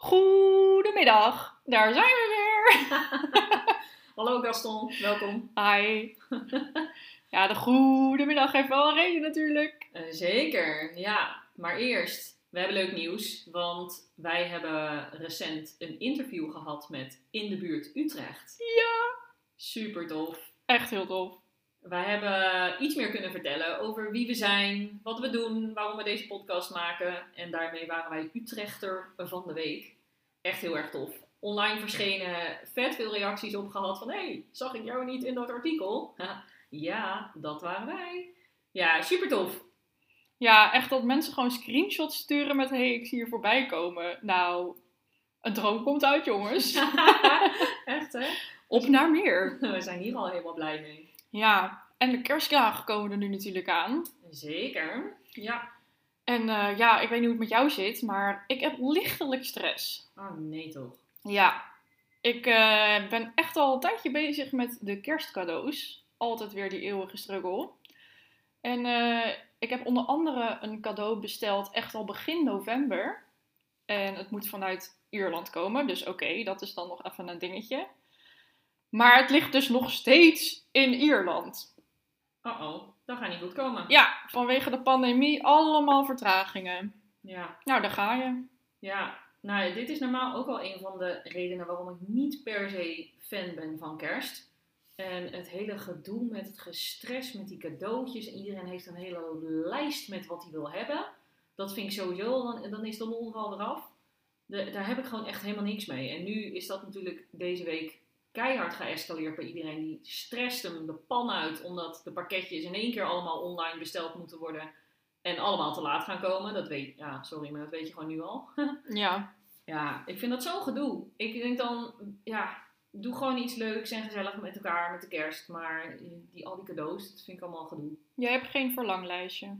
Goedemiddag, daar zijn we weer. Hallo Gaston, welkom. Hi. Ja, de goedemiddag heeft wel een reden natuurlijk. Uh, zeker, ja. Maar eerst, we hebben leuk nieuws, want wij hebben recent een interview gehad met In de Buurt Utrecht. Ja. Super tof. Echt heel tof. Wij hebben iets meer kunnen vertellen over wie we zijn, wat we doen, waarom we deze podcast maken. En daarmee waren wij Utrechter van de week. Echt heel erg tof. Online verschenen, vet veel reacties op gehad van... hey, zag ik jou niet in dat artikel? ja, dat waren wij. Ja, super tof. Ja, echt dat mensen gewoon screenshots sturen met... hey, ik zie je voorbij komen. Nou, een droom komt uit, jongens. echt, hè? Op naar meer. We zijn hier al helemaal blij mee. Ja, en de kerstdagen komen er nu natuurlijk aan. Zeker, ja. En uh, ja, ik weet niet hoe het met jou zit, maar ik heb lichtelijk stress. Oh nee toch? Ja, ik uh, ben echt al een tijdje bezig met de kerstcadeaus. Altijd weer die eeuwige struggle. En uh, ik heb onder andere een cadeau besteld echt al begin november. En het moet vanuit Ierland komen, dus oké, okay, dat is dan nog even een dingetje. Maar het ligt dus nog steeds in Ierland. Oh oh, dat gaat niet goed komen. Ja, vanwege de pandemie allemaal vertragingen. Ja. Nou, daar ga je. Ja, nou, dit is normaal ook al een van de redenen waarom ik niet per se fan ben van kerst. En het hele gedoe met het gestres met die cadeautjes. En iedereen heeft een hele lijst met wat hij wil hebben. Dat vind ik sowieso, dan, dan is de lol er al eraf. De, daar heb ik gewoon echt helemaal niks mee. En nu is dat natuurlijk deze week keihard geëscaleerd bij iedereen. Die stresst hem de pan uit, omdat de pakketjes in één keer allemaal online besteld moeten worden. En allemaal te laat gaan komen. Dat weet, ja, sorry, maar dat weet je gewoon nu al. ja. Ja, ik vind dat zo'n gedoe. Ik denk dan, ja, doe gewoon iets leuks en gezellig met elkaar met de kerst. Maar die, al die cadeaus, dat vind ik allemaal gedoe. Jij hebt geen verlanglijstje?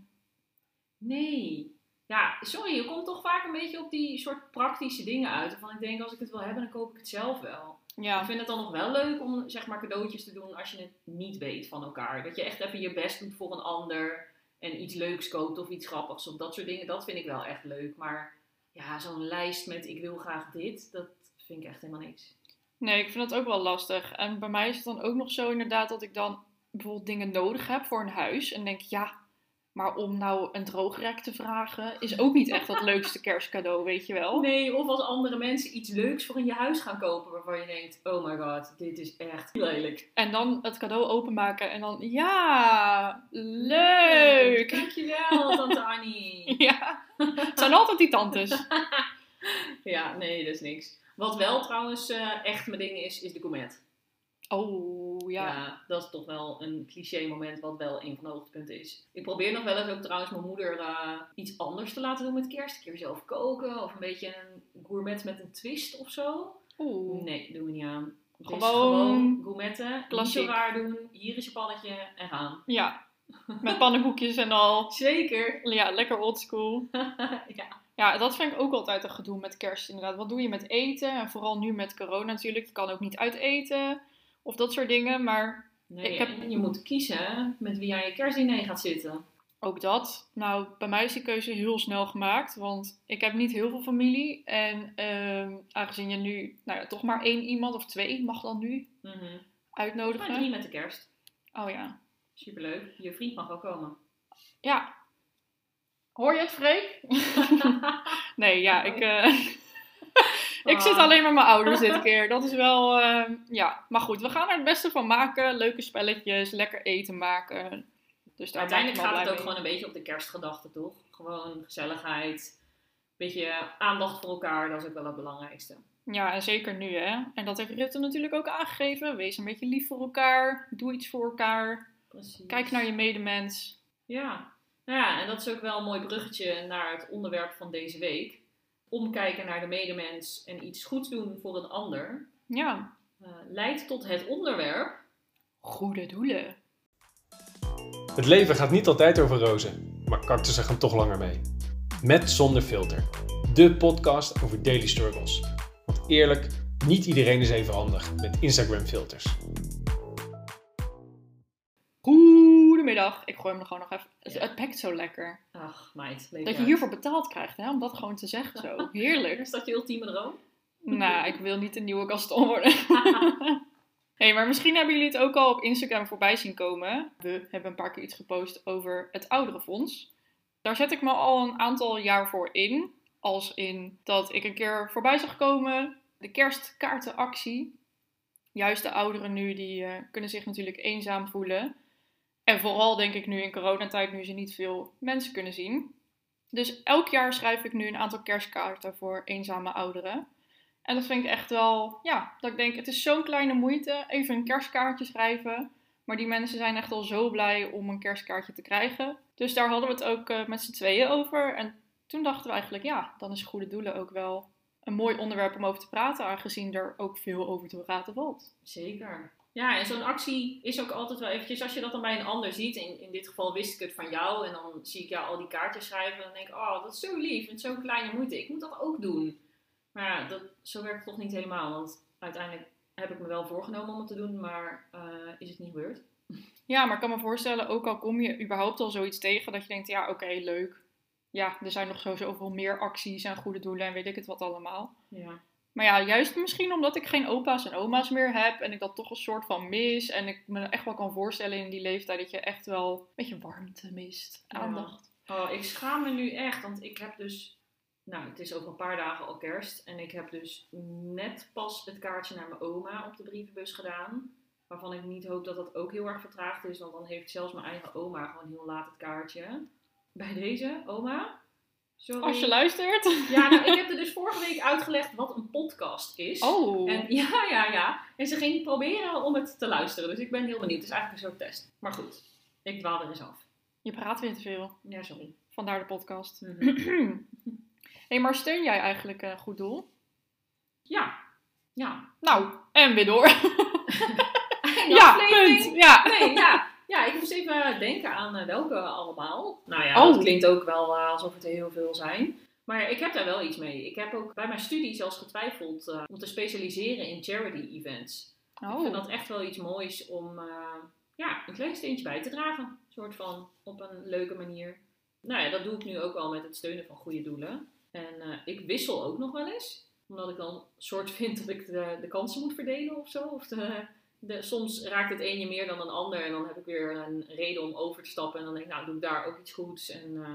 Nee. Ja, sorry, je komt toch vaak een beetje op die soort praktische dingen uit. Waarvan ik denk, als ik het wil hebben, dan koop ik het zelf wel. Ja. Ik vind het dan nog wel leuk om zeg maar cadeautjes te doen als je het niet weet van elkaar. Dat je echt even je best doet voor een ander en iets leuks koopt of iets grappigs of dat soort dingen. Dat vind ik wel echt leuk. Maar ja, zo'n lijst met ik wil graag dit, dat vind ik echt helemaal niks. Nee, ik vind dat ook wel lastig. En bij mij is het dan ook nog zo inderdaad dat ik dan bijvoorbeeld dingen nodig heb voor een huis. En denk, ja, maar om nou een droogrek te vragen is ook niet echt het leukste kerstcadeau, weet je wel? Nee, of als andere mensen iets leuks voor in je huis gaan kopen waarvan je denkt, oh my god, dit is echt lelijk. En dan het cadeau openmaken en dan, ja, leuk! Dankjewel, tante Annie. ja, het zijn altijd die tantes. ja, nee, dat is niks. Wat wel trouwens uh, echt mijn ding is, is de gourmet. Oh, ja. ja. Dat is toch wel een cliché moment wat wel een van de hoogtepunten is. Ik probeer nog wel eens ook trouwens mijn moeder uh, iets anders te laten doen met kerst. Een keer zelf koken of een beetje een gourmet met een twist of zo. Oeh. Nee, doen we niet aan. Gewoon, dus gewoon gourmetten, klassiek. niet raar doen. Hier is je pannetje en gaan. Ja, met pannenkoekjes en al. Zeker. Ja, lekker oldschool. ja. Ja, dat vind ik ook altijd een gedoe met kerst inderdaad. Wat doe je met eten? En vooral nu met corona natuurlijk. Je kan ook niet uit eten. Of dat soort dingen, maar... Nee, ik heb... je moet kiezen met wie jij je kerstdiner gaat zitten. Ook dat. Nou, bij mij is die keuze heel snel gemaakt, want ik heb niet heel veel familie. En uh, aangezien je nu, nou ja, toch maar één iemand of twee mag dan nu mm -hmm. uitnodigen. Maar drie met de kerst. Oh ja. Superleuk. Je vriend mag ook komen. Ja. Hoor je het, Freek? nee, ja, ik... Uh... Ik zit alleen met mijn ouders dit keer. Dat is wel, uh, ja. Maar goed, we gaan er het beste van maken. Leuke spelletjes, lekker eten maken. Dus daar Uiteindelijk gaat het ook mee. gewoon een beetje op de kerstgedachte, toch? Gewoon gezelligheid. Beetje aandacht voor elkaar, dat is ook wel het belangrijkste. Ja, en zeker nu, hè. En dat heeft Rutte natuurlijk ook aangegeven. Wees een beetje lief voor elkaar. Doe iets voor elkaar. Precies. Kijk naar je medemens. Ja. Nou ja, en dat is ook wel een mooi bruggetje naar het onderwerp van deze week omkijken naar de medemens en iets goeds doen voor een ander, ja. uh, leidt tot het onderwerp. Goede doelen. Het leven gaat niet altijd over rozen, maar cactussen gaan toch langer mee. Met Zonder Filter, de podcast over daily struggles. Want eerlijk, niet iedereen is even handig met Instagram filters. Goedemiddag. ik gooi hem er gewoon nog even. Het, Ja. het pakt zo lekker. Ach, meid. Dat je hiervoor betaald krijgt, hè, om dat gewoon te zeggen zo. Heerlijk. Is dat je ultieme droom? nou, ik wil niet een nieuwe Gaston worden. hey, maar misschien hebben jullie het ook al op Instagram voorbij zien komen. We hebben een paar keer iets gepost over het ouderenfonds. Daar zet ik me al een aantal jaar voor in. Als in dat ik een keer voorbij zag komen de kerstkaartenactie. Juist de ouderen nu, die eh, kunnen zich natuurlijk eenzaam voelen. En vooral denk ik nu in coronatijd, nu ze niet veel mensen kunnen zien. Dus elk jaar schrijf ik nu een aantal kerstkaarten voor eenzame ouderen. En dat vind ik echt wel, ja, dat ik denk, het is zo'n kleine moeite, even een kerstkaartje schrijven. Maar die mensen zijn echt al zo blij om een kerstkaartje te krijgen. Dus daar hadden we het ook eh, met z'n tweeën over. En toen dachten we eigenlijk, ja, dan is goede doelen ook wel een mooi onderwerp om over te praten, aangezien er ook veel over te praten valt. Zeker. Ja, en zo'n actie is ook altijd wel eventjes, als je dat dan bij een ander ziet, in, in dit geval wist ik het van jou, en dan zie ik jou al die kaartjes schrijven, en dan denk ik, oh, dat is zo lief, en zo'n kleine moeite, ik moet dat ook doen. Maar ja, dat, zo werkt het toch niet helemaal, want uiteindelijk heb ik me wel voorgenomen om het te doen, maar eh, is het niet gebeurd. Ja, maar ik kan me voorstellen, ook al kom je überhaupt al zoiets tegen, dat je denkt, ja, oké, leuk. Ja, er zijn nog zo zoveel meer acties en goede doelen en weet ik het wat allemaal. Ja. Maar ja, juist misschien omdat ik geen opa's en oma's meer heb en ik dat toch een soort van mis. En ik me echt wel kan voorstellen in die leeftijd dat je echt wel een beetje warmte mist, Ja. aandacht. Oh, ik schaam me nu echt, want ik heb dus, nou, het is over een paar dagen al kerst, en ik heb dus net pas het kaartje naar mijn oma op de brievenbus gedaan. Waarvan ik niet hoop dat dat ook heel erg vertraagd is, want dan heeft zelfs mijn eigen oma gewoon heel laat het kaartje. Bij deze, oma. Sorry. Als je luistert. Ja, nou, ik heb er dus vorige week uitgelegd wat een podcast is. Oh, En ja, ja, ja. En ze ging proberen om het te luisteren. Dus ik ben heel benieuwd. Het is eigenlijk een soort test. Maar goed, ik dwaal er eens af. je praat weer te veel. Ja, sorry. Vandaar de podcast. Mhm. hey, maar steun jij eigenlijk een goed doel? Ja. Ja. Nou, en weer door. Ja, punt. Ja. Nee, ja. Ja, ik moest even denken aan eh, welke allemaal. Nou ja, Oh. dat klinkt ook wel eh, alsof het er heel veel zijn. Maar ik heb daar wel iets mee. Ik heb ook bij mijn studie zelfs getwijfeld eh, om te specialiseren in charity events. Ik vind Oh, dat echt wel iets moois om ja, een klein steentje bij te dragen. Een soort van op een leuke manier. Nou ja, dat doe ik nu ook al met het steunen van goede doelen. En ik wissel ook nog wel eens. Omdat ik dan een soort vind dat ik de, de kansen moet verdelen of zo. Of de, de, soms raakt het ene meer dan een ander. En dan heb ik weer een reden om over te stappen. En dan denk ik, nou doe ik daar ook iets goeds. En eh,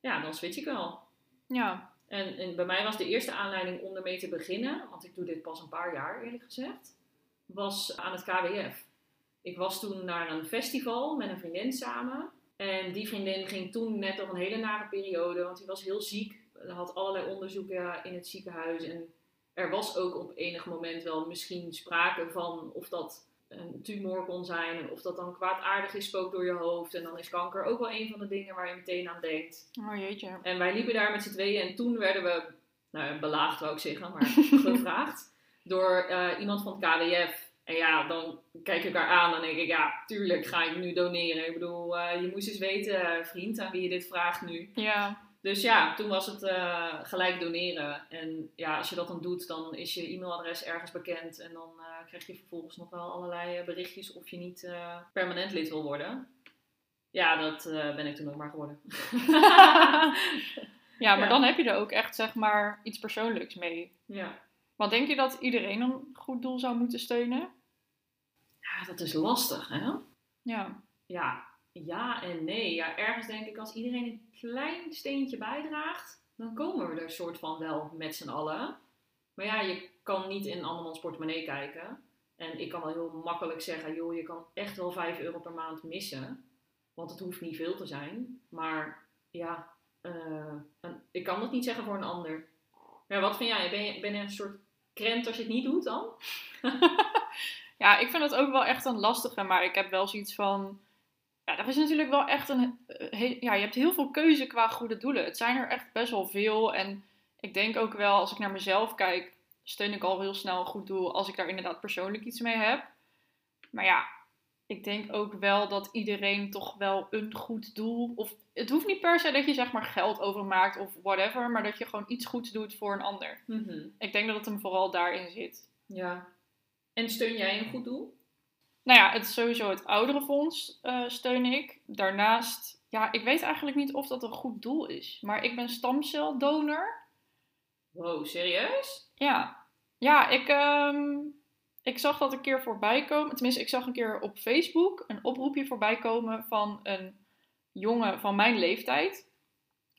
ja, dan switch ik wel. ja. En, en bij mij was de eerste aanleiding om ermee te beginnen, want ik doe dit pas een paar jaar eerlijk gezegd, was aan het KWF. Ik was toen naar een festival met een vriendin samen. En die vriendin ging toen net door een hele nare periode, want die was heel ziek. Ze had allerlei onderzoeken in het ziekenhuis. En er was ook op enig moment wel misschien sprake van of dat een tumor kon zijn. En of dat dan kwaadaardig is, spookt door je hoofd. En dan is kanker ook wel een van de dingen waar je meteen aan denkt. Oh jeetje. En wij liepen daar met z'n tweeën en toen werden we, nou belaagd wou ik zeggen, maar gevraagd door eh, iemand van het KWF. En ja, dan kijk ik elkaar aan en denk ik, ja, tuurlijk ga ik nu doneren. Ik bedoel, eh, je moest eens weten, eh, vriend, aan wie je dit vraagt nu. Ja. Dus ja, toen was het eh, gelijk doneren. En ja, als je dat dan doet, dan is je e-mailadres ergens bekend. En dan eh, krijg je vervolgens nog wel allerlei eh, berichtjes of je niet permanent lid wil worden. Ja, dat ben ik toen ook maar geworden. ja, maar Ja. dan heb je er ook echt zeg maar iets persoonlijks mee. ja. Want denk je dat iedereen een goed doel zou moeten steunen? ja, dat is lastig, hè? Ja. Ja, ja en nee. Ja, ergens denk ik als iedereen een klein steentje bijdraagt, dan komen we er soort van wel met z'n allen. Maar ja, je kan niet in andermans portemonnee kijken. En ik kan wel heel makkelijk zeggen, joh, je kan echt wel 5 euro per maand missen. Want het hoeft niet veel te zijn. Maar ja, eh, ik kan dat niet zeggen voor een ander. Ja, wat vind jij? Ben je, ben je een soort krent als je het niet doet dan? Ja, ik vind het ook wel echt een lastige, maar ik heb wel zoiets van. Ja, er is natuurlijk wel echt een. eh, he- ja, je hebt heel veel keuze qua goede doelen. Het zijn er echt best wel veel. En ik denk ook wel, als ik naar mezelf kijk, steun ik al heel snel een goed doel als ik daar inderdaad persoonlijk iets mee heb. Maar ja, ik denk ook wel dat iedereen toch wel een goed doel. Of het hoeft niet per se dat je zeg maar geld overmaakt of whatever, maar dat je gewoon iets goeds doet voor een ander. Ik denk dat het hem vooral daarin zit. Ja. En steun jij een goed doel? Nou ja, het is sowieso het ouderenfonds eh steun ik. Daarnaast, ja, ik weet eigenlijk niet of dat een goed doel is. Maar ik ben stamceldonor. Wow, serieus? Ja, ja ik, ehm, ik zag dat een keer voorbij komen. Tenminste, ik zag een keer op Facebook een oproepje voorbij komen van een jongen van mijn leeftijd.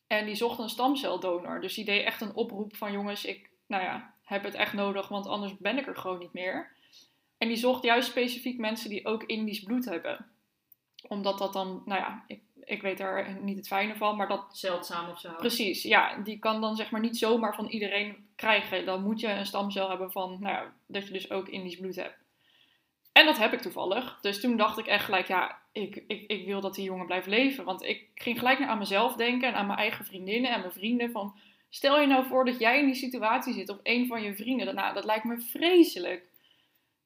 En die zocht een stamceldonor. Dus die deed echt een oproep van jongens, ik nou ja, heb het echt nodig, want anders ben ik er gewoon niet meer. En die zocht juist specifiek mensen die ook Indisch bloed hebben. Omdat dat dan, nou ja, ik, ik weet daar niet het fijne van, maar dat Zeldzaam of zo. Precies, ja. Die kan dan zeg maar niet zomaar van iedereen krijgen. Dan moet je een stamcel hebben van, nou ja, dat je dus ook Indisch bloed hebt. En dat heb ik toevallig. Dus toen dacht ik echt gelijk, ja, ik, ik, ik wil dat die jongen blijft leven. Want ik ging gelijk naar aan mezelf denken en aan mijn eigen vriendinnen en mijn vrienden. Van, stel je nou voor dat jij in die situatie zit of een van je vrienden. Nou, dat lijkt me vreselijk.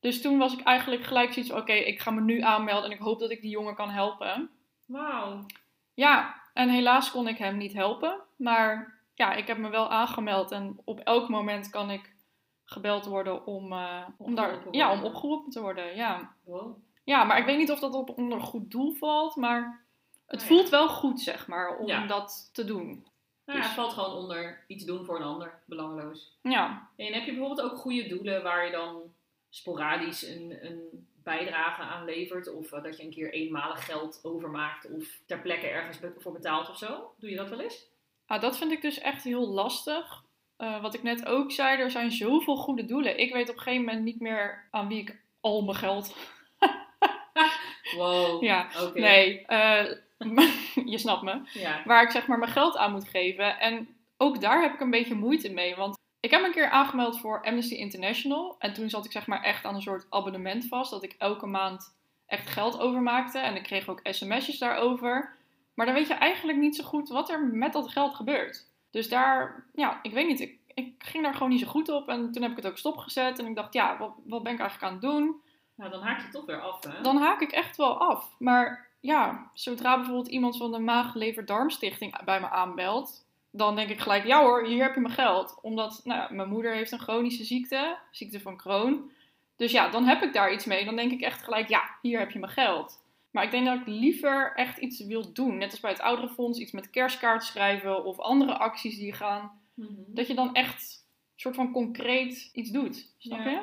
Dus toen was ik eigenlijk gelijk zoiets oké, ik ga me nu aanmelden en ik hoop dat ik die jongen kan helpen. Wauw. Ja, en helaas kon ik hem niet helpen. Maar ja, ik heb me wel aangemeld en op elk moment kan ik gebeld worden om, eh, om, daar, Opgeroepen ja, om opgeroepen te worden. Ja. Wow. ja, maar ik weet niet of dat op onder goed doel valt, maar het Nou ja. voelt wel goed, zeg maar, om Ja. dat te doen. Nou ja, Dus- het valt gewoon onder iets doen voor een ander. Belangeloos. Ja, En heb je bijvoorbeeld ook goede doelen waar je dan sporadisch een, een bijdrage aan levert? Of eh, dat je een keer eenmalig geld overmaakt of ter plekke ergens voor betaalt of zo? Doe je dat wel eens? ah, dat vind ik dus echt heel lastig. Eh, wat ik net ook zei, er zijn zoveel goede doelen. Ik weet op een gegeven moment niet meer aan wie ik al mijn geld. Wow. Ja. Nee, eh, je snapt me. Ja. waar ik zeg maar mijn geld aan moet geven. En ook daar heb ik een beetje moeite mee. Want ik heb een keer aangemeld voor Amnesty International. En toen zat ik zeg maar echt aan een soort abonnement vast. Dat ik elke maand echt geld overmaakte. En ik kreeg ook sms'jes daarover. Maar dan weet je eigenlijk niet zo goed wat er met dat geld gebeurt. Dus daar, ja, ik weet niet. Ik, ik ging daar gewoon niet zo goed op. En toen heb ik het ook stopgezet. En ik dacht, ja, wat, wat ben ik eigenlijk aan het doen? Nou, dan haak je toch weer af, hè? dan haak ik echt wel af. Maar ja, zodra bijvoorbeeld iemand van de Maag Lever Darmstichting bij me aanbelt, dan denk ik gelijk, ja hoor, hier heb je mijn geld. Omdat nou, mijn moeder heeft een chronische ziekte, ziekte van Crohn. Dus ja, dan heb ik daar iets mee. Dan denk ik echt gelijk, ja, hier heb je mijn geld. Maar ik denk dat ik liever echt iets wil doen. Net als bij het ouderenfonds, iets met kerstkaart schrijven of andere acties die gaan. Mhm. Dat je dan echt soort van concreet iets doet. Snap Ja. je?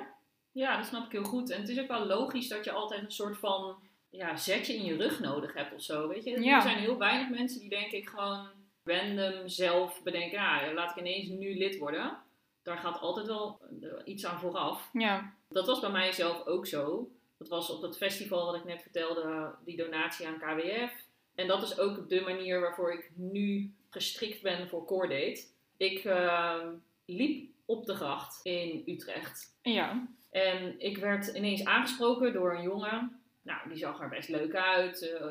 Ja, dat snap ik heel goed. En het is ook wel logisch dat je altijd een soort van ja, zetje in je rug nodig hebt of zo. Weet je? Ja. Er zijn heel weinig mensen die denk ik gewoon random zelf bedenken, ja, laat ik ineens nu lid worden. Daar gaat altijd wel eh, iets aan vooraf. Ja. Dat was bij mij zelf ook zo. Dat was op dat festival wat ik net vertelde, die donatie aan KWF. En dat is ook de manier waarvoor ik nu gestrikt ben voor Coordate. Ik eh, liep op de gracht in Utrecht. Ja. En ik werd ineens aangesproken door een jongen. Nou, die zag er best leuk uit. eh,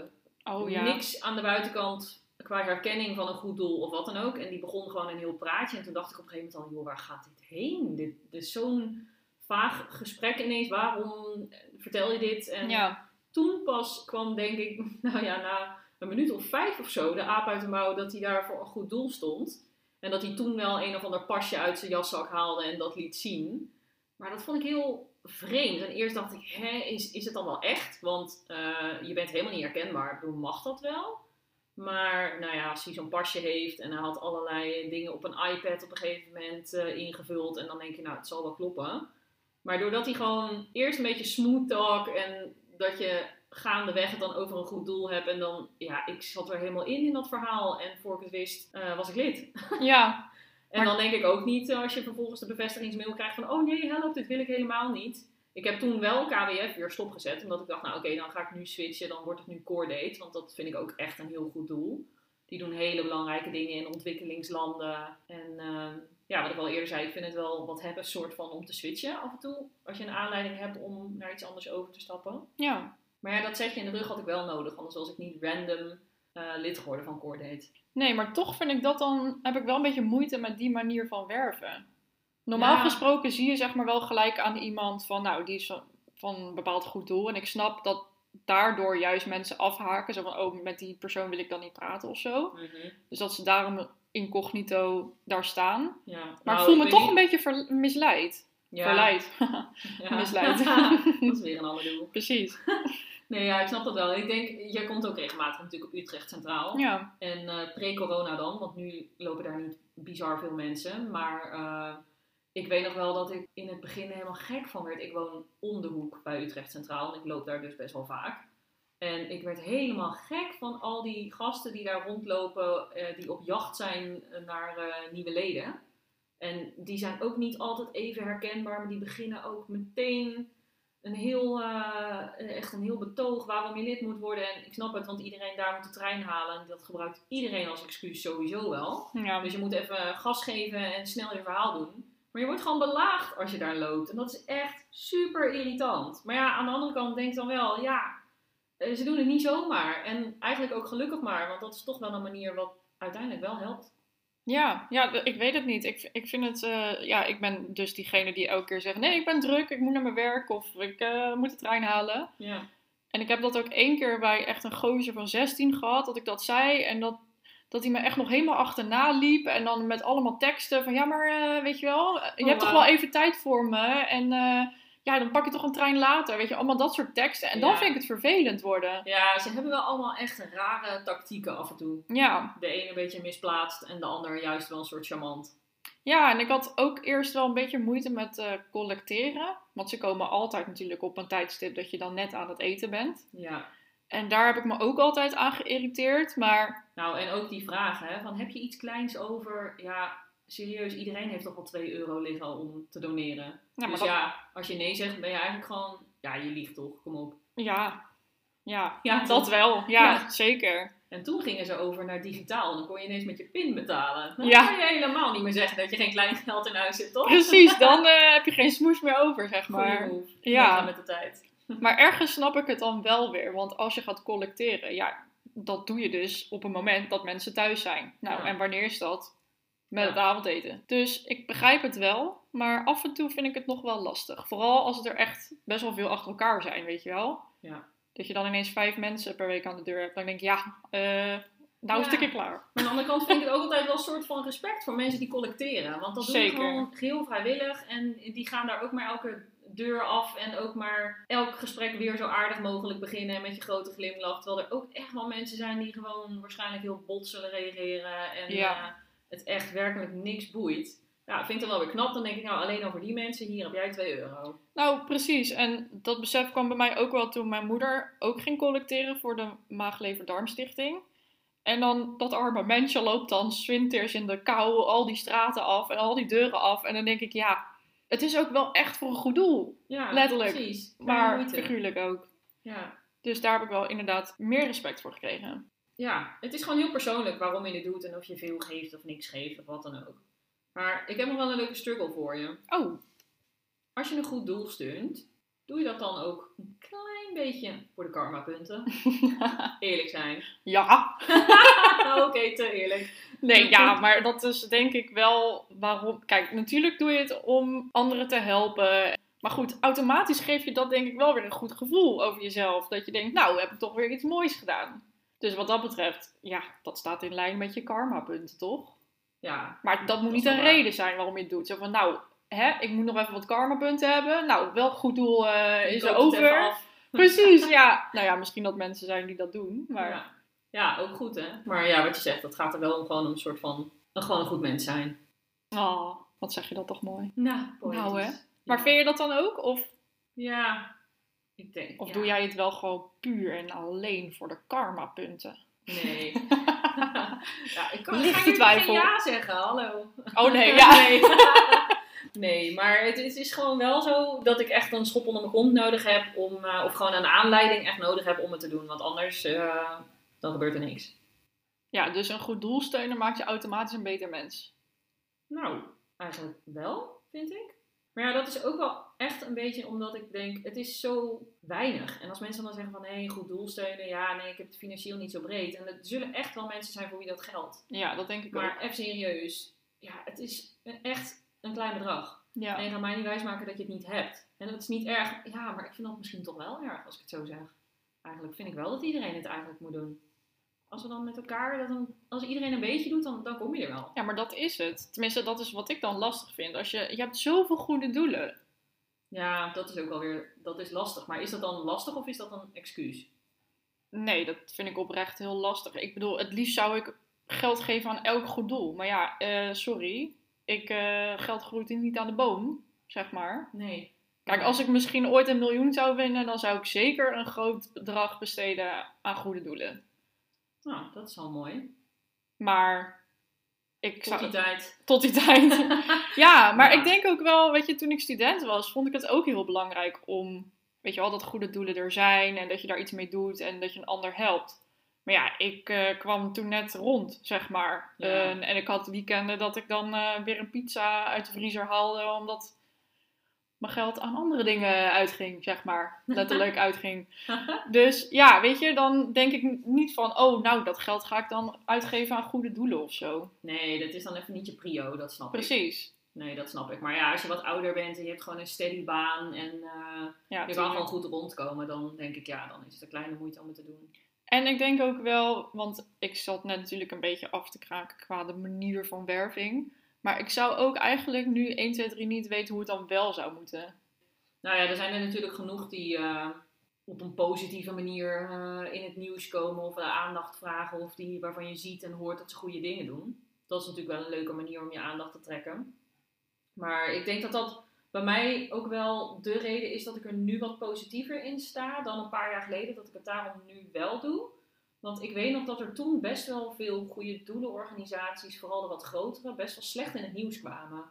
Oh ja. Niks aan de buitenkant qua herkenning van een goed doel of wat dan ook. En die begon gewoon een heel praatje. En toen dacht ik op een gegeven moment al, joh, waar gaat dit heen? Dit, dit is zo'n vaag gesprek ineens. Waarom vertel je dit? En Ja. toen pas kwam, denk ik, nou ja, na een minuut of vijf of zo, de aap uit de mouw, dat hij daar voor een goed doel stond. En dat hij toen wel een of ander pasje uit zijn jaszak haalde en dat liet zien. Maar dat vond ik heel vreemd. En eerst dacht ik, hè, is, is het dan wel echt? Want eh, je bent helemaal niet herkenbaar. Ik bedoel, mag dat wel? Maar nou ja, als hij zo'n pasje heeft en hij had allerlei dingen op een iPad op een gegeven moment eh, ingevuld. En dan denk je, nou, het zal wel kloppen. Maar doordat hij gewoon eerst een beetje smooth talk en dat je gaandeweg het dan over een goed doel hebt. En dan, ja, ik zat er helemaal in in dat verhaal. En voor ik het wist, eh, was ik lid. Ja. En Maar- dan denk ik ook niet eh, als je vervolgens de bevestigingsmail krijgt van, oh nee, help, dit wil ik helemaal niet. Ik heb toen wel KWF weer stopgezet, omdat ik dacht, nou oké, dan ga ik nu switchen, dan wordt het nu Core Date, want dat vind ik ook echt een heel goed doel. Die doen hele belangrijke dingen in ontwikkelingslanden. En eh, ja, wat ik al eerder zei, ik vind het wel wat hebben, soort van om te switchen af en toe. Als je een aanleiding hebt om naar iets anders over te stappen. Ja. Maar ja, dat zetje in de rug had ik wel nodig, anders was ik niet random eh, lid geworden van Core Date. Nee, maar toch vind ik dat dan, heb ik wel een beetje moeite met die manier van werven. Normaal Ja. gesproken zie je zeg maar wel gelijk aan iemand van, nou, die is van- een bepaald goed doel. En ik snap dat daardoor juist mensen afhaken. Zo van, oh, met die persoon wil ik dan niet praten of zo. Dus dat ze daarom incognito daar staan. Ja. Maar Nou, ik voel me toch niet- een beetje ver- misleid. verleid. Misleid. dat is weer een ander doel. Precies. Nee, ja, ik snap dat wel. Ik denk, jij komt ook regelmatig natuurlijk op Utrecht Centraal. Ja. En eh, pre-corona dan, want nu lopen daar niet bizar veel mensen. Maar eh, ik weet nog wel dat ik in het begin helemaal gek van werd. Ik woon om de hoek bij Utrecht Centraal en ik loop daar dus best wel vaak. En ik werd helemaal gek van al die gasten die daar rondlopen, eh, die op jacht zijn naar eh, nieuwe leden. En die zijn ook niet altijd even herkenbaar, maar die beginnen ook meteen een heel, eh, echt een heel betoog waarom je lid moet worden. En ik snap het, want iedereen daar moet de trein halen. En dat gebruikt iedereen als excuus sowieso wel. Ja. Dus je moet even gas geven en snel je verhaal doen. Maar je wordt gewoon belaagd als je daar loopt. En dat is echt super irritant. Maar ja, aan de andere kant denk ik dan wel, ja, eh, ze doen het niet zomaar. En eigenlijk ook gelukkig maar, want dat is toch wel een manier wat uiteindelijk wel helpt. Ja, ja, ik weet het niet. Ik, ik vind het, eh, ja, ik ben dus diegene die elke keer zegt, nee, ik ben druk, ik moet naar mijn werk of ik eh, moet de trein halen. Ja. En ik heb dat ook één keer bij echt een gozer van 16 gehad, dat ik dat zei en dat, dat hij me echt nog helemaal achterna liep en dan met allemaal teksten van, ja, maar eh, weet je wel, eh, je Oh, hebt toch wel even tijd voor me en eh, ja, dan pak je toch een trein later, weet je, allemaal dat soort teksten. En dan vind ik het vervelend worden. ja, ze hebben wel allemaal echt rare tactieken af en toe. Ja, De ene een beetje misplaatst en de ander juist wel een soort charmant. Ja, en ik had ook eerst wel een beetje moeite met collecteren. Want ze komen altijd natuurlijk op een tijdstip dat je dan net aan het eten bent. Ja. En daar heb ik me ook altijd aan geïrriteerd. Maar Nou, en ook die vragen, hè, van heb je iets kleins over? Ja, serieus, iedereen heeft toch wel 2 euro liggen om te doneren. ja, maar dus dat- ja, als je nee zegt, ben je eigenlijk gewoon, ja, je liegt toch, kom op. ja, ja, Ja, dat wel. Ja, Ja. zeker. En toen gingen ze over naar digitaal. Dan kon je ineens met je pin betalen. Dan Ja. kan je helemaal niet meer zeggen dat je geen klein geld in huis hebt, toch? Precies, dan eh, heb je geen smoes meer over, zeg Goeie maar. move. Ja. Met de tijd. Maar ergens snap ik het dan wel weer. Want als je gaat collecteren, ja, dat doe je dus op een moment dat mensen thuis zijn. Nou, Ja. en wanneer is dat? Met Ja. het avondeten. Dus ik begrijp het wel, maar af en toe vind ik het nog wel lastig. Vooral als het er echt best wel veel achter elkaar zijn, weet je wel? Ja. Dat je dan ineens vijf mensen per week aan de deur hebt. Dan denk ik, ja, eh nou is het een keer klaar. Maar aan de andere kant vind ik het ook altijd wel een soort van respect voor mensen die collecteren. Want dat doen ze gewoon geheel vrijwillig. En die gaan daar ook maar elke deur af. En ook maar elk gesprek weer zo aardig mogelijk beginnen. Met je grote glimlach. Terwijl er ook echt wel mensen zijn die gewoon waarschijnlijk heel bot zullen reageren. En Ja. eh, het echt werkelijk niks boeit. Ja, vind ik dan wel weer knap. Dan denk ik, nou alleen over die mensen, hier heb jij 2 euro. Nou, precies. En dat besef kwam bij mij ook wel toen mijn moeder ook ging collecteren voor de Maag-Lever-Darmstichting. En dan dat arme mensje loopt dan 's winters in de kou al die straten af en al die deuren af. En dan denk ik, ja, het is ook wel echt voor een goed doel. Ja, Letterlijk. Precies. Maar figuurlijk ook. Ja. Dus daar heb ik wel inderdaad meer respect voor gekregen. ja, het is gewoon heel persoonlijk waarom je dit doet en of je veel geeft of niks geeft of wat dan ook. Maar ik heb nog wel een leuke struggle voor je. Oh, Als je een goed doel steunt, doe je dat dan ook een klein beetje voor de karma-punten? Eerlijk zijn. ja. Oké, te eerlijk. Nee, ja, maar dat is denk ik wel waarom. Kijk, natuurlijk doe je het om anderen te helpen. Maar goed, automatisch geef je dat denk ik wel weer een goed gevoel over jezelf. Dat je denkt, nou, heb ik toch weer iets moois gedaan. Dus wat dat betreft, ja, dat staat in lijn met je karma-punten, toch? Ja, Maar dat moet Dat niet een waar. reden zijn waarom je het doet. Zo van, nou, hè, ik moet nog even wat karma-punten hebben. Nou, welk goed doel eh, is er over? Precies, ja. Nou ja, misschien dat mensen zijn die dat doen. Maar Ja. ja, ook goed hè. Maar ja, wat je zegt, dat gaat er wel om gewoon een soort van, een, gewoon een goed mens zijn. oh, wat zeg je dat toch mooi. Nou, Nou, hè. Maar vind je dat dan ook? Of Ja, ik denk. Of ja. doe jij het wel gewoon puur en alleen voor de karma-punten? Nee. ja, ik kan Lichte jullie twijfel. geen ja zeggen, hallo. Oh nee, ja. nee. Nee, maar het, het is gewoon wel zo dat ik echt een schop onder mijn kont nodig heb om, eh, of gewoon een aanleiding echt nodig heb om het te doen. Want anders, eh, dan gebeurt er niks. Ja, dus een goed doelsteuner maakt je automatisch een beter mens. Nou, eigenlijk wel, vind ik. Maar ja, dat is ook wel echt een beetje omdat ik denk, het is zo weinig. En als mensen dan zeggen van, hé, goed doel steunen. Ja, nee, ik heb het financieel niet zo breed. En er zullen echt wel mensen zijn voor wie dat geldt. Ja, dat denk ik ook. Maar even serieus, ja, het is echt een klein bedrag. Ja. En je gaat mij niet wijsmaken dat je het niet hebt. En dat is niet erg. Ja, maar ik vind dat misschien toch wel erg als ik het zo zeg. Eigenlijk vind ik wel dat iedereen het eigenlijk moet doen. Als we dan met elkaar, dat dan, als iedereen een beetje doet, dan, dan kom je er wel. Ja, maar dat is het. Tenminste, dat is wat ik dan lastig vind. Als je, je hebt zoveel goede doelen. Ja, dat is ook wel weer, dat is lastig. Maar is dat dan lastig of is dat een excuus? Nee, dat vind ik oprecht heel lastig. Ik bedoel, het liefst zou ik geld geven aan elk goed doel. Maar ja, eh, sorry. Ik, eh, geld groeit niet aan de boom, zeg maar. Nee. Kijk, als ik misschien ooit een miljoen zou winnen, dan zou ik zeker een groot bedrag besteden aan goede doelen. Nou, dat is wel mooi. Maar ik Tot zou... die tijd. Tot die tijd. ja, maar Ja. ik denk ook wel, weet je, toen ik student was, vond ik het ook heel belangrijk om, weet je wel, dat goede doelen er zijn en dat je daar iets mee doet en dat je een ander helpt. Maar ja, ik eh, kwam toen net rond, zeg maar. Ja. En- en ik had weekenden dat ik dan eh, weer een pizza uit de vriezer haalde, omdat mijn geld aan andere dingen uitging, zeg maar. Letterlijk uitging. Dus ja, weet je, dan denk ik niet van, oh, nou, dat geld ga ik dan uitgeven aan goede doelen of zo. Nee, dat is dan even niet je prio, dat snap ik. Precies. Nee, dat snap ik. Maar ja, als je wat ouder bent en je hebt gewoon een steady baan en eh, Ja, je kan gewoon goed rondkomen, dan denk ik, ja, dan is het een kleine moeite om het te doen. En ik denk ook wel, want ik zat net natuurlijk een beetje af te kraken qua de manier van werving. Maar ik zou ook eigenlijk nu 1, 2, 3 niet weten hoe het dan wel zou moeten. Nou ja, er zijn er natuurlijk genoeg die eh, op een positieve manier eh, in het nieuws komen of eh, aandacht vragen of die waarvan je ziet en hoort dat ze goede dingen doen. Dat is natuurlijk wel een leuke manier om je aandacht te trekken. Maar ik denk dat dat bij mij ook wel de reden is dat ik er nu wat positiever in sta dan een paar jaar geleden. Dat ik het daarom nu wel doe. Want ik weet nog dat er toen best wel veel goede doelenorganisaties, vooral de wat grotere, best wel slecht in het nieuws kwamen.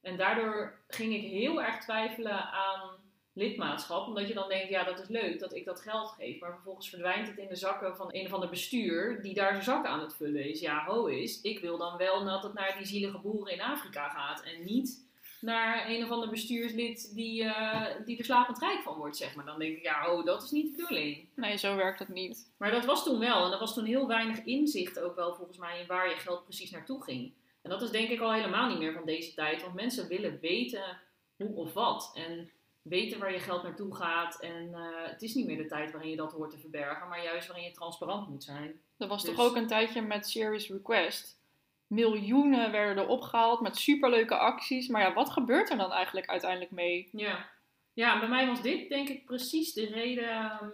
En daardoor ging ik heel erg twijfelen aan lidmaatschap. Omdat je dan denkt, ja dat is leuk dat ik dat geld geef. Maar vervolgens verdwijnt het in de zakken van een of ander bestuur die daar zijn zakken aan het vullen is. Ja, ho is. Ik wil dan wel dat het naar die zielige boeren in Afrika gaat. En niet naar een of ander bestuurslid die, eh, die er slapend rijk van wordt, zeg maar. Dan denk ik, ja, oh, dat is niet de bedoeling. Nee, zo werkt het niet. Maar dat was toen wel. En er was toen heel weinig inzicht ook wel volgens mij in waar je geld precies naartoe ging. En dat is denk ik al helemaal niet meer van deze tijd. Want mensen willen weten hoe of wat. En weten waar je geld naartoe gaat. En eh, het is niet meer de tijd waarin je dat hoort te verbergen. Maar juist waarin je transparant moet zijn. Er was Dus- toch ook een tijdje met Serious Request. Miljoenen werden er opgehaald met superleuke acties. Maar ja, wat gebeurt er dan eigenlijk uiteindelijk mee? Ja. Ja, bij mij was dit denk ik precies de reden ehm,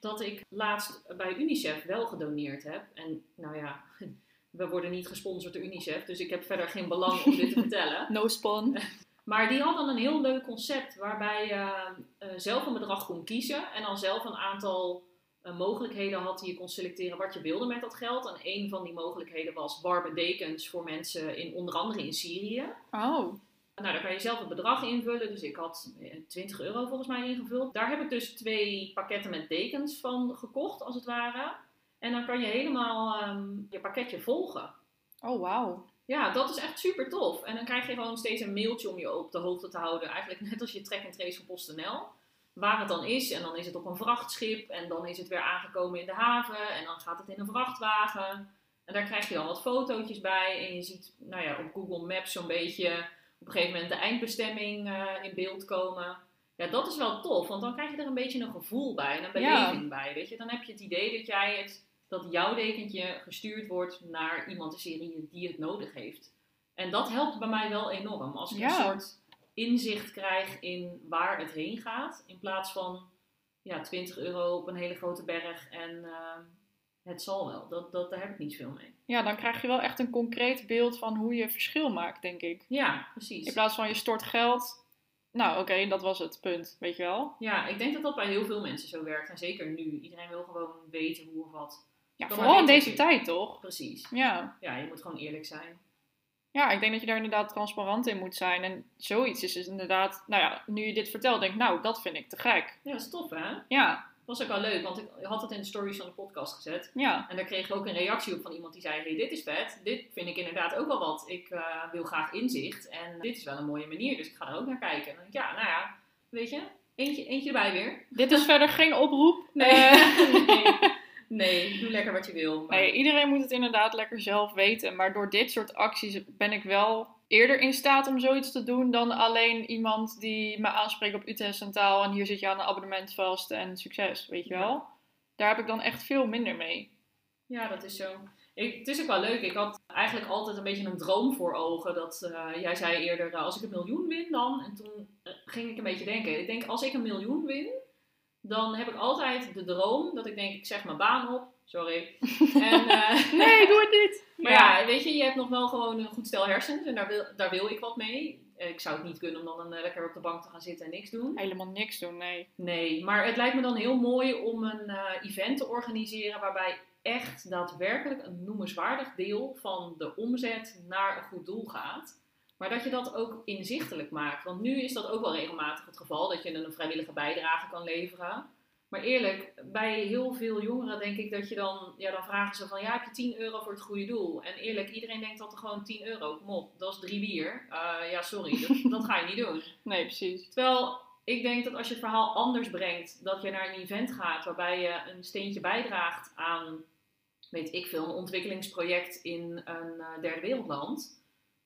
dat ik laatst bij UNICEF wel gedoneerd heb. En nou ja, we worden niet gesponsord door UNICEF. Dus ik heb verder geen belang om dit te vertellen. No spon. Maar die hadden een heel leuk concept waarbij je eh, zelf een bedrag kon kiezen en dan zelf een aantal mogelijkheden had die je kon selecteren wat je wilde met dat geld. En een van die mogelijkheden was warme dekens voor mensen in onder andere in Syrië. Oh, Nou, daar kan je zelf het bedrag invullen. Dus ik had eh, 20 euro volgens mij ingevuld. Daar heb ik dus twee pakketten met dekens van gekocht, als het ware. En dan kan je helemaal ehm, je pakketje volgen. oh wauw. Ja, dat is echt super tof. En dan krijg je gewoon steeds een mailtje om je op de hoogte te houden. Eigenlijk net als je track en trace van PostNL. Waar het dan is. En dan is het op een vrachtschip. En dan is het weer aangekomen in de haven. En dan gaat het in een vrachtwagen. En daar krijg je dan wat fotootjes bij. En je ziet nou ja, op Google Maps zo'n beetje op een gegeven moment de eindbestemming eh, in beeld komen. Ja, dat is wel tof. Want dan krijg je er een beetje een gevoel bij. En een Ja. beleving bij. Weet je? Dan heb je het idee dat jij het dat jouw dekentje gestuurd wordt naar iemand in Syrië die het nodig heeft. En dat helpt bij mij wel enorm. Als ik Ja. een soort inzicht krijg in waar het heen gaat. In plaats van ja, 20 euro op een hele grote berg en eh, het zal wel. Dat, dat, daar heb ik niet veel mee. Ja, dan krijg je wel echt een concreet beeld van hoe je verschil maakt, denk ik. Ja, precies. In plaats van je stort geld. Nou, oké, dat was het punt, weet je wel. Ja, ik denk dat dat bij heel veel mensen zo werkt. En zeker nu. Iedereen wil gewoon weten hoe of wat. Ja, vooral in deze tijd, toch? Precies. Ja. Ja, je moet gewoon eerlijk zijn. Ja, ik denk dat je daar inderdaad transparant in moet zijn. En zoiets is dus inderdaad, nou ja, nu je dit vertelt, denk ik, nou, dat vind ik te gek. Ja, dat is tof hè? Ja, Dat was ook wel leuk, want ik had het in de stories van de podcast gezet. ja, En daar kreeg ik ook een reactie op van iemand die zei: Hey, dit is vet. Dit vind ik inderdaad ook wel wat. Ik eh, wil graag inzicht. En dit is wel een mooie manier, dus ik ga er ook naar kijken. En dan denk ik: Ja, nou ja, weet je, eentje, eentje erbij weer. dit is verder geen oproep. Nee. Eh, nee. Nee, doe lekker wat je wil. Maar- Nee, iedereen moet het inderdaad lekker zelf weten. Maar door dit soort acties ben ik wel eerder in staat om zoiets te doen dan alleen iemand die me aanspreekt op UTS en taal en hier zit je aan een abonnement vast en succes, weet je Ja. wel. Daar heb ik dan echt veel minder mee. Ja, dat is zo. Ik, het is ook wel leuk. Ik had eigenlijk altijd een beetje een droom voor ogen. Dat eh, jij zei eerder, uh, als ik een miljoen win dan. En toen uh, ging ik een beetje denken. Ik denk, als ik een miljoen win, dan heb ik altijd de droom dat ik denk, ik zeg mijn baan op. Sorry. En, nee, doe het niet. Maar ja. ja. weet je, je hebt nog wel gewoon een goed stel hersens. En daar wil, daar wil ik wat mee. Ik zou het niet kunnen om dan een, lekker op de bank te gaan zitten en niks doen. Helemaal niks doen, nee. Nee, maar het lijkt me dan heel mooi om een event te organiseren waarbij echt daadwerkelijk een noemenswaardig deel van de omzet naar een goed doel gaat. Maar dat je dat ook inzichtelijk maakt. Want nu is dat ook wel regelmatig het geval, dat je een vrijwillige bijdrage kan leveren. Maar eerlijk, bij heel veel jongeren denk ik dat je dan, ja, dan vragen ze van, ja, heb je 10 euro voor het goede doel? En eerlijk, iedereen denkt altijd gewoon 10 euro, kom op, dat is drie bier. Uh, ja, sorry, dat, dat ga je niet doen. Nee, precies. Terwijl ik denk dat als je het verhaal anders brengt, dat je naar een event gaat waarbij je een steentje bijdraagt aan weet ik veel, een ontwikkelingsproject in een uh, derde wereldland,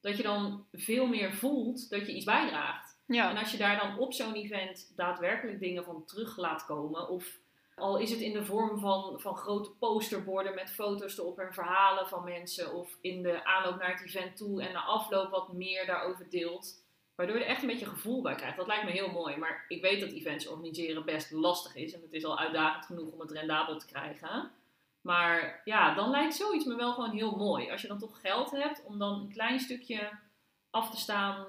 dat je dan veel meer voelt dat je iets bijdraagt. Ja. En als je daar dan op zo'n event daadwerkelijk dingen van terug laat komen, of al is het in de vorm van, van grote posterborden met foto's erop en verhalen van mensen, of in de aanloop naar het event toe en na afloop wat meer daarover deelt. Waardoor je er echt een beetje gevoel bij krijgt. Dat lijkt me heel mooi. Maar ik weet dat events organiseren best lastig is. En het is al uitdagend genoeg om het rendabel te krijgen. Maar ja, dan lijkt zoiets me wel gewoon heel mooi. Als je dan toch geld hebt om dan een klein stukje af te staan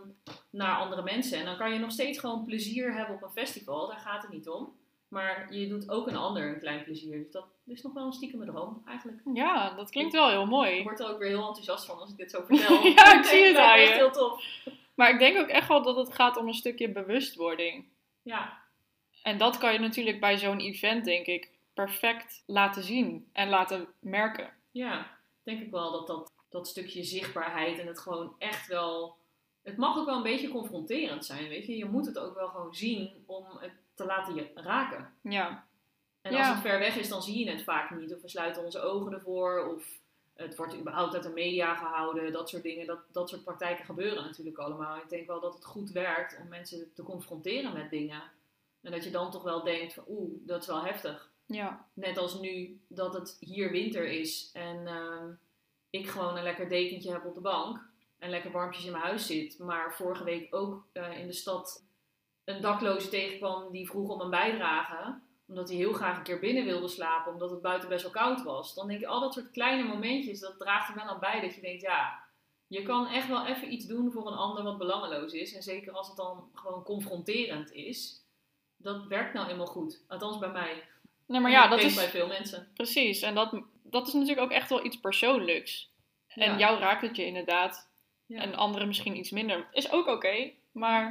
naar andere mensen. En dan kan je nog steeds gewoon plezier hebben op een festival. Daar gaat het niet om. Maar je doet ook een ander een klein plezier. Dus dat is nog wel een stiekem droom eigenlijk. Ja, dat klinkt wel heel mooi. Ik word er ook weer heel enthousiast van als ik dit zo vertel. ja, ik zie het aan echt heel tof. Maar ik denk ook echt wel dat het gaat om een stukje bewustwording. Ja. En dat kan je natuurlijk bij zo'n event, denk ik, perfect laten zien en laten merken. Ja, denk ik wel dat dat, dat stukje zichtbaarheid en het gewoon echt wel. Het mag ook wel een beetje confronterend zijn, weet je. Je moet het ook wel gewoon zien om het te laten je raken. Ja. En als het ver weg is, dan zie je het vaak niet. Of we sluiten onze ogen ervoor. Of het wordt überhaupt uit de media gehouden. Dat soort dingen. Dat, dat soort praktijken gebeuren natuurlijk allemaal. Ik denk wel dat het goed werkt om mensen te confronteren met dingen. En dat je dan toch wel denkt van oeh, dat is wel heftig. Ja. Net als nu dat het hier winter is en uh, ik gewoon een lekker dekentje heb op de bank en lekker warmpjes in mijn huis zit. Maar vorige week ook uh, in de stad een dakloze tegenkwam die vroeg om een bijdrage. Omdat hij heel graag een keer binnen wilde slapen, omdat het buiten best wel koud was. Dan denk ik, al dat soort kleine momentjes, dat draagt er wel aan bij dat je denkt, ja, je kan echt wel even iets doen voor een ander wat belangeloos is. En zeker als het dan gewoon confronterend is. Dat werkt nou eenmaal goed. Althans bij mij. Nee, maar ja, dat is bij veel mensen. Precies, en dat, dat is natuurlijk ook echt wel iets persoonlijks. En ja. jou raakt het je inderdaad. Ja. En anderen misschien iets minder. Is ook oké, maar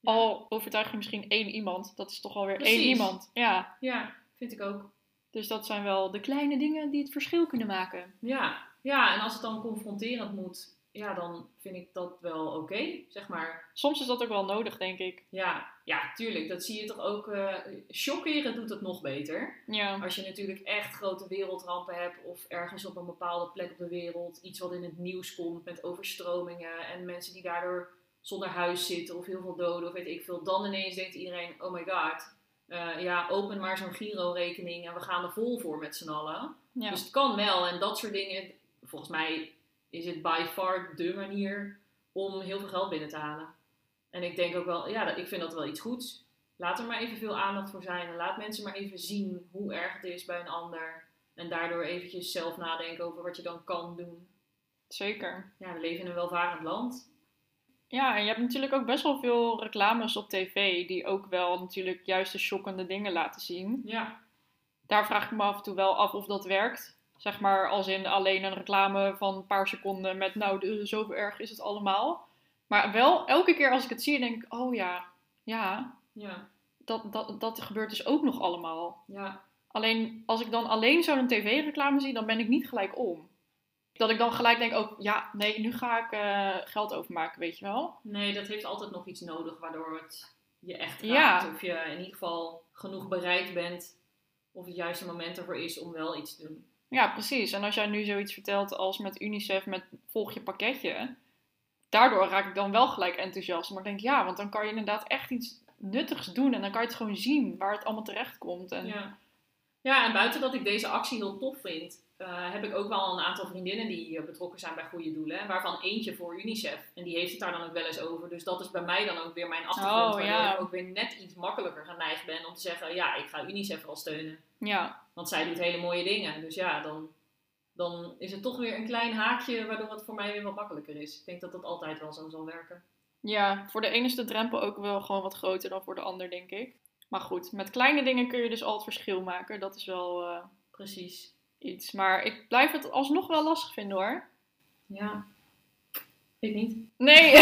ja. al overtuig je misschien één iemand, dat is toch alweer Precies. één iemand. Ja. ja, vind ik ook. Dus dat zijn wel de kleine dingen die het verschil kunnen maken. Ja, ja en als het dan confronterend moet, ja, dan vind ik dat wel oké, okay, zeg maar. Soms is dat ook wel nodig, denk ik. Ja, ja, tuurlijk. Dat zie je toch ook. Uh, shockeren doet het nog beter. Ja. Als je natuurlijk echt grote wereldrampen hebt of ergens op een bepaalde plek op de wereld iets wat in het nieuws komt met overstromingen en mensen die daardoor zonder huis zitten of heel veel doden of weet ik veel. Dan ineens denkt iedereen, oh my god, uh, ja, open maar zo'n Giro-rekening en we gaan er vol voor met z'n allen. Ja. Dus het kan wel en dat soort dingen, volgens mij is het by far de manier om heel veel geld binnen te halen. En ik denk ook wel, ja, ik vind dat wel iets goeds. Laat er maar even veel aandacht voor zijn. En laat mensen maar even zien hoe erg het is bij een ander. En daardoor eventjes zelf nadenken over wat je dan kan doen. Zeker. Ja, we leven in een welvarend land. Ja, en je hebt natuurlijk ook best wel veel reclames op tv die ook wel natuurlijk juist de shockende dingen laten zien. Ja. Daar vraag ik me af en toe wel af of dat werkt. Zeg maar als in alleen een reclame van een paar seconden met nou, zo erg is het allemaal. Maar wel, elke keer als ik het zie, denk ik, oh ja, ja, ja. Dat, dat, dat gebeurt dus ook nog allemaal. Ja. Alleen, als ik dan alleen zo'n tv-reclame zie, dan ben ik niet gelijk om. Dat ik dan gelijk denk, oh ja, nee, nu ga ik uh, geld overmaken, weet je wel. Nee, dat heeft altijd nog iets nodig waardoor het je echt raakt. Ja. Of je in ieder geval genoeg bereid bent, of het juiste moment ervoor is om wel iets te doen. Ja, precies. En als jij nu zoiets vertelt als met UNICEF, met volg je pakketje daardoor raak ik dan wel gelijk enthousiast. Maar ik denk, ja, want dan kan je inderdaad echt iets nuttigs doen. En dan kan je het gewoon zien waar het allemaal terecht komt. En... Ja. ja, en buiten dat ik deze actie heel tof vind, eh, heb ik ook wel een aantal vriendinnen die betrokken zijn bij goede doelen. Waarvan eentje voor UNICEF. En die heeft het daar dan ook wel eens over. Dus dat is bij mij dan ook weer mijn achtergrond. Oh, ja. ik ook weer net iets makkelijker geneigd ben om te zeggen... Ja, ik ga UNICEF wel steunen. Ja, Want zij doet hele mooie dingen. Dus ja, dan, dan is het toch weer een klein haakje waardoor het voor mij weer wat makkelijker is. Ik denk dat dat altijd wel zo zal werken. ja, voor de ene is de drempel ook wel gewoon wat groter dan voor de ander, denk ik. Maar goed, met kleine dingen kun je dus al het verschil maken. Dat is wel eh, Precies. Iets. Maar ik blijf het alsnog wel lastig vinden hoor. Ja. Ik niet. Nee.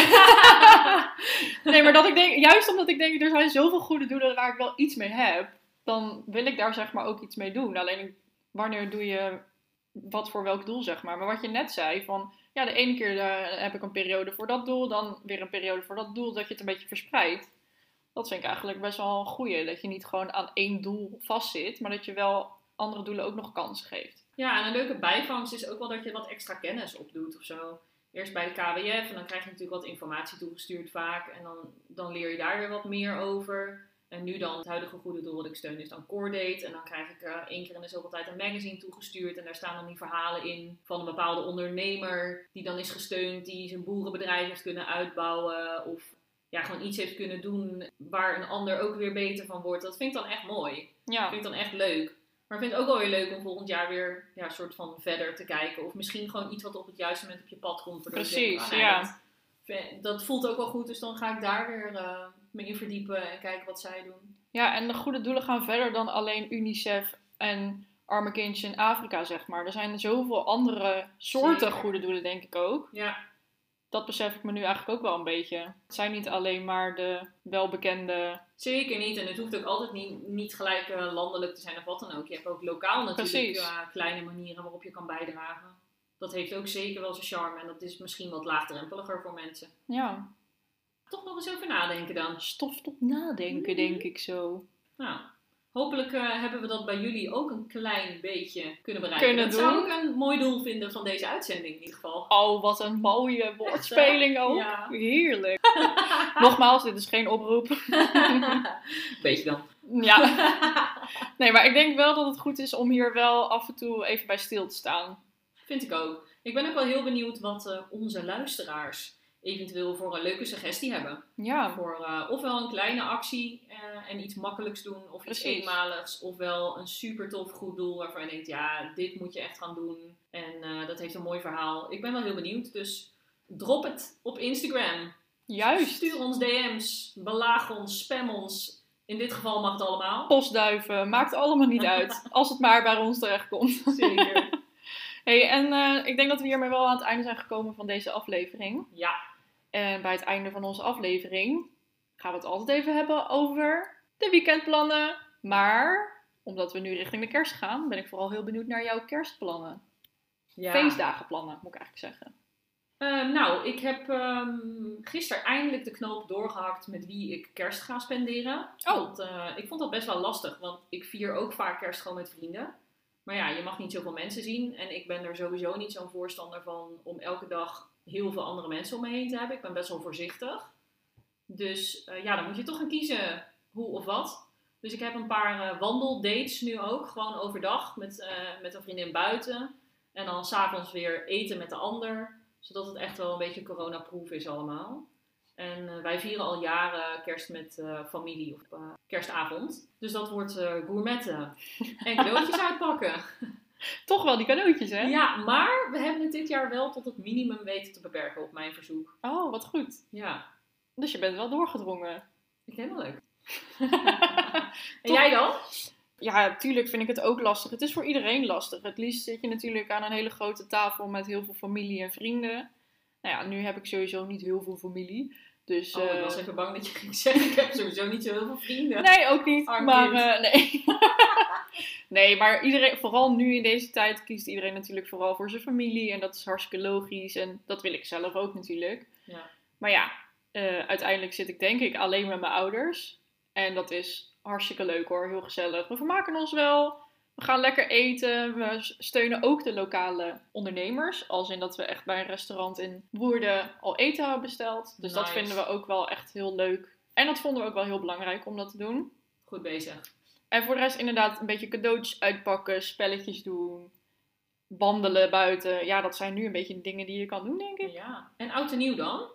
nee, maar dat ik denk, juist omdat ik denk, er zijn zoveel goede doelen waar ik wel iets mee heb, dan wil ik daar zeg maar ook iets mee doen. Alleen wanneer doe je wat voor welk doel, zeg maar. Maar wat je net zei, van ja, de ene keer eh, heb ik een periode voor dat doel, dan weer een periode voor dat doel, dat je het een beetje verspreidt. Dat vind ik eigenlijk best wel een goeie. Dat je niet gewoon aan één doel vastzit, maar dat je wel andere doelen ook nog kans geeft. Ja, en een leuke bijvangst is ook wel dat je wat extra kennis opdoet of zo. Eerst bij de KWF en dan krijg je natuurlijk wat informatie toegestuurd vaak. En dan, dan leer je daar weer wat meer over. En nu dan, het huidige goede doel wat ik steun is dan Cordate. En dan krijg ik eh, één keer in de zoveel tijd een magazine toegestuurd. En daar staan dan die verhalen in van een bepaalde ondernemer die dan is gesteund. Die zijn boerenbedrijf heeft kunnen uitbouwen. Of ja, gewoon iets heeft kunnen doen waar een ander ook weer beter van wordt. Dat vind ik dan echt mooi. Ja, vind ik dan echt leuk. Maar ik vind het ook wel weer leuk om volgend jaar weer ja, een soort van verder te kijken. Of misschien gewoon iets wat op het juiste moment op je pad komt. Precies, denkt, ah, ja. Dat, vind- dat voelt ook wel goed, dus dan ga ik daar weer eh, me in verdiepen en kijken wat zij doen. Ja, en de goede doelen gaan verder dan alleen UNICEF en arme kindjes in Afrika, zeg maar. Er zijn zoveel andere soorten Zeker. goede doelen, denk ik ook. Ja, Dat besef ik me nu eigenlijk ook wel een beetje. Het zijn niet alleen maar de welbekende... zeker niet. En het hoeft ook altijd niet, niet gelijk eh, landelijk te zijn of wat dan ook. Je hebt ook lokaal natuurlijk eh, kleine manieren waarop je kan bijdragen. Dat heeft ook zeker wel zijn charme. En dat is misschien wat laagdrempeliger voor mensen. Ja, Toch nog eens over nadenken dan. stof tot nadenken, denk ik zo. Nou, hopelijk eh, hebben we dat bij jullie ook een klein beetje kunnen bereiken. Kunnen dat zou doen. ik een mooi doel vinden van deze uitzending in ieder geval. Oh, wat een mooie woordspeling ook. Ja. Heerlijk. Nogmaals, dit is geen oproep. Beetje dan. Ja. Nee, maar ik denk wel dat het goed is om hier wel af en toe even bij stil te staan. Vind ik ook. Ik ben ook wel heel benieuwd wat eh, onze luisteraars eventueel voor een leuke suggestie hebben. Ja, Voor eh, ofwel een kleine actie eh, en iets makkelijks doen, of iets eenmaligs, ofwel een super tof goed doel waarvan je denkt, ja, dit moet je echt gaan doen. En eh, dat heeft een mooi verhaal. Ik ben wel heel benieuwd, dus drop het op Instagram. juist. Stuur ons DM's, belaag ons, spam ons. In dit geval mag het allemaal. Postduiven, maakt allemaal niet uit. Als het maar bij ons terechtkomt. Zeker. Hey, en eh, ik denk dat we hiermee wel aan het einde zijn gekomen van deze aflevering. Ja, En bij het einde van onze aflevering gaan we het altijd even hebben over de weekendplannen. Maar omdat we nu richting de kerst gaan, ben ik vooral heel benieuwd naar jouw kerstplannen. ja. Feestdagenplannen, moet ik eigenlijk zeggen. Eh, nou, ik heb ehm, gisteren eindelijk de knoop doorgehakt met wie ik kerst ga spenderen. Oh. Want, eh, ik vond dat best wel lastig, want ik vier ook vaak kerst gewoon met vrienden. Maar ja, je mag niet zoveel mensen zien. En ik ben er sowieso niet zo'n voorstander van om elke dag heel veel andere mensen om me heen te hebben. Ik ben best wel voorzichtig. Dus eh, ja, dan moet je toch gaan kiezen hoe of wat. Dus ik heb een paar eh, wandeldates nu ook. Gewoon overdag met, eh, met een vriendin buiten. En dan s'avonds weer eten met de ander. Zodat het echt wel een beetje coronaproof is allemaal. En eh, wij vieren al jaren kerst met eh, familie op eh, kerstavond. Dus dat wordt gourmetten en cadeautjes uitpakken. Toch wel die cadeautjes, hè? Ja, maar we hebben het dit jaar wel tot het minimum weten te beperken op mijn verzoek. Oh, wat goed. Ja, Dus je bent wel doorgedrongen. ik vind het leuk. en jij dan? Ja, tuurlijk vind ik het ook lastig. Het is voor iedereen lastig. Het liefst zit je natuurlijk aan een hele grote tafel met heel veel familie en vrienden. Nou ja, nu heb ik sowieso niet heel veel familie. Dus, Oh, ik eh, was even bang dat je ging zeggen, ik heb sowieso niet zo heel veel vrienden. Nee, ook niet. Arm maar eh, nee. nee, maar iedereen, vooral nu in deze tijd kiest iedereen natuurlijk vooral voor zijn familie. En dat is hartstikke logisch. En dat wil ik zelf ook natuurlijk. Ja. Maar ja, eh, uiteindelijk zit ik denk ik alleen met mijn ouders. En dat is hartstikke leuk hoor, heel gezellig. We vermaken ons wel. We gaan lekker eten. We steunen ook de lokale ondernemers. Als in dat we echt bij een restaurant in Woerden al eten hebben besteld. Dus dat vinden we ook wel echt heel leuk. En dat vonden we ook wel heel belangrijk om dat te doen. Goed bezig. En voor de rest inderdaad een beetje cadeautjes uitpakken, spelletjes doen. wandelen buiten. Ja, dat zijn nu een beetje dingen die je kan doen, denk ik. Ja. En oud en nieuw dan?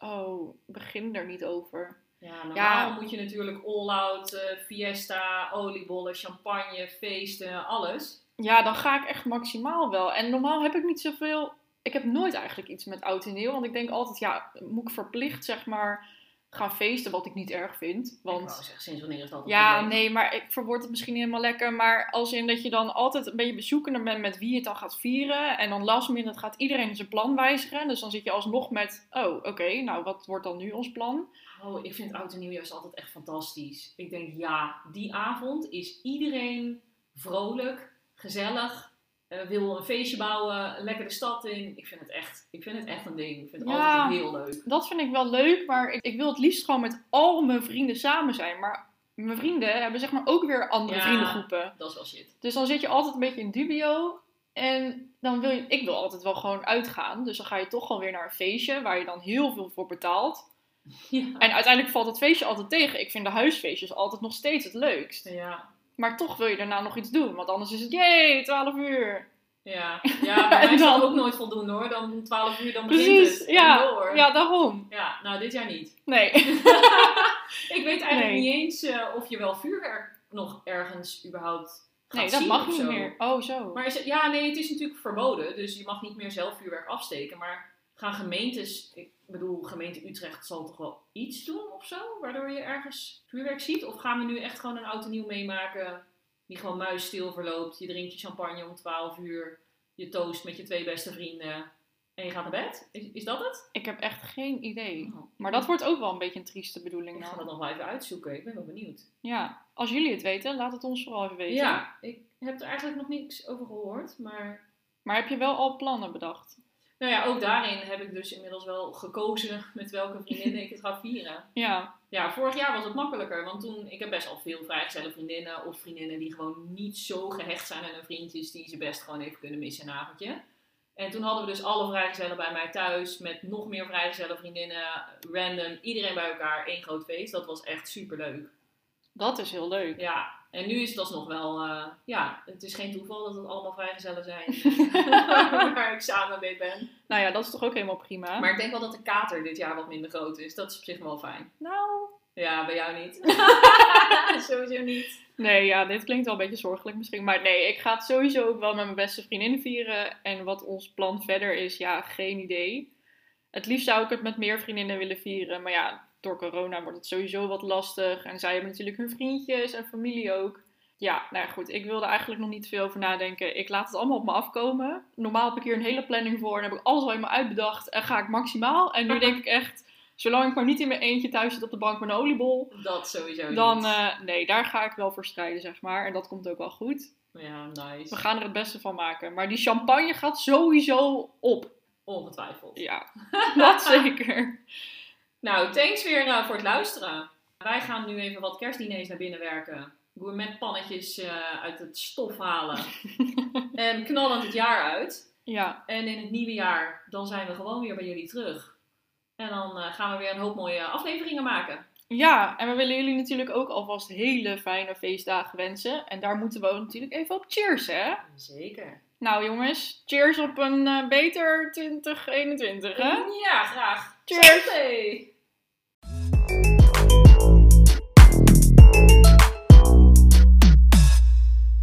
Oh, begin er niet over. Ja, normaal Ja. moet je natuurlijk all-out, eh, fiesta, oliebollen, champagne, feesten, alles. Ja, dan ga ik echt maximaal wel. En normaal heb ik niet zoveel. Ik heb nooit eigenlijk iets met oud en nieuw. Want ik denk altijd, ja, moet ik verplicht zeg maar gaan feesten, wat ik niet erg vind. Want zeggen, sinds wanneer is dat ja, nee, maar ik verwoord het misschien niet helemaal lekker. Maar als in dat je dan altijd een beetje bezoekender bent met wie je het dan gaat vieren. En dan last minute gaat iedereen zijn plan wijzigen. Dus dan zit je alsnog met, oh, oké, nou wat wordt dan nu ons plan? Oh, ik vind oud en nieuw juist altijd echt fantastisch. Ik denk, ja, die avond is iedereen vrolijk, gezellig, eh, wil een feestje bouwen, lekker de stad in. Ik vind het echt, ik vind het echt een ding. Ik vind het Ja. altijd heel leuk. Dat vind ik wel leuk, maar ik, ik wil het liefst gewoon met al mijn vrienden samen zijn. Maar mijn vrienden hebben zeg maar ook weer andere Ja. vriendengroepen. Dat is wel shit. Dus dan zit je altijd een beetje in dubio. En dan wil je, ik wil altijd wel gewoon uitgaan. Dus dan ga je toch gewoon weer naar een feestje waar je dan heel veel voor betaalt. Ja. En uiteindelijk valt het feestje altijd tegen. Ik vind de huisfeestjes altijd nog steeds het leukst. Ja. Maar toch wil je daarna nog iets doen. Want anders is het, jee, 12 uur. Ja, ja bij mij En is dat dan- ook nooit voldoende hoor. Dan om 12 uur dan begint Precies, het. ja, door. ja, daarom. Ja, nou dit jaar niet. Nee. Ik weet eigenlijk Nee. niet eens eh, of je wel vuurwerk nog ergens überhaupt gaat Nee, dat zien mag niet zo. meer. Oh, zo. Maar is het, ja, nee, het is natuurlijk verboden. Dus je mag niet meer zelf vuurwerk afsteken. Maar gaan gemeentes, ik bedoel, gemeente Utrecht zal toch wel iets doen of zo? Waardoor je ergens vuurwerk ziet? Of gaan we nu echt gewoon een oud en nieuw meemaken die gewoon muisstil verloopt? Je drinkt je champagne om 12 uur, je toast met je twee beste vrienden en je gaat naar bed? Is, is dat het? Ik heb echt geen idee. Oh. Maar dat wordt ook wel een beetje een trieste bedoeling Ik ga dan. dat nog wel even uitzoeken. Ik ben wel benieuwd. Ja, als jullie het weten, laat het ons vooral even weten. Ja, ik heb er eigenlijk nog niks over gehoord. Maar Maar heb je wel al plannen bedacht? Nou ja, ook daarin heb ik dus inmiddels wel gekozen met welke vriendinnen ik het ga vieren. Ja, Ja, vorig jaar was het makkelijker. Want toen, ik heb best al veel vrijgezelle vriendinnen of vriendinnen die gewoon niet zo gehecht zijn aan hun vriendjes, die ze best gewoon even kunnen missen een avondje. En toen hadden we dus alle vrijgezellen bij mij thuis, met nog meer vrijgezelle vriendinnen, random, iedereen bij elkaar, één groot feest. Dat was echt super leuk. dat is heel leuk. Ja, en nu is het alsnog wel, eh, ja, het is geen toeval dat het allemaal vrijgezellen zijn waar ik samen mee ben. Nou ja, dat is toch ook helemaal prima. Maar ik denk wel dat de kater dit jaar wat minder groot is. Dat is op zich wel fijn. Nou, Ja, bij jou niet. Sowieso niet. nee, ja, dit klinkt wel een beetje zorgelijk misschien. Maar nee, ik ga het sowieso ook wel met mijn beste vriendin vieren. En wat ons plan verder is, ja, geen idee. Het liefst zou ik het met meer vriendinnen willen vieren. Maar ja, door corona wordt het sowieso wat lastig. En zij hebben natuurlijk hun vriendjes en familie ook. Ja, nou ja, goed. Ik wilde eigenlijk nog niet veel over nadenken. Ik laat het allemaal op me afkomen. Normaal heb ik hier een hele planning voor. En heb ik alles al helemaal uitbedacht. En ga ik maximaal. En nu denk ik echt, zolang ik maar niet in mijn eentje thuis zit op de bank met een oliebol. Dat sowieso Dan, eh, nee, daar ga ik wel voor strijden, zeg maar. En dat komt ook wel goed. Ja, nice. We gaan er het beste van maken. Maar die champagne gaat sowieso op. Ongetwijfeld. Ja, dat zeker. Nou, thanks weer eh, voor het luisteren. Wij gaan nu even wat kerstdiners naar binnen werken. Gourmetpannetjes eh uit het stof halen. en knallend het jaar uit. Ja, En in het nieuwe jaar, dan zijn we gewoon weer bij jullie terug. En dan eh, gaan we weer een hoop mooie afleveringen maken. ja, en we willen jullie natuurlijk ook alvast hele fijne feestdagen wensen. En daar moeten we ook natuurlijk even op cheers, hè? Zeker. Nou jongens, cheers op een beter 2021, hè? Ja, graag. Cheers. Santé. you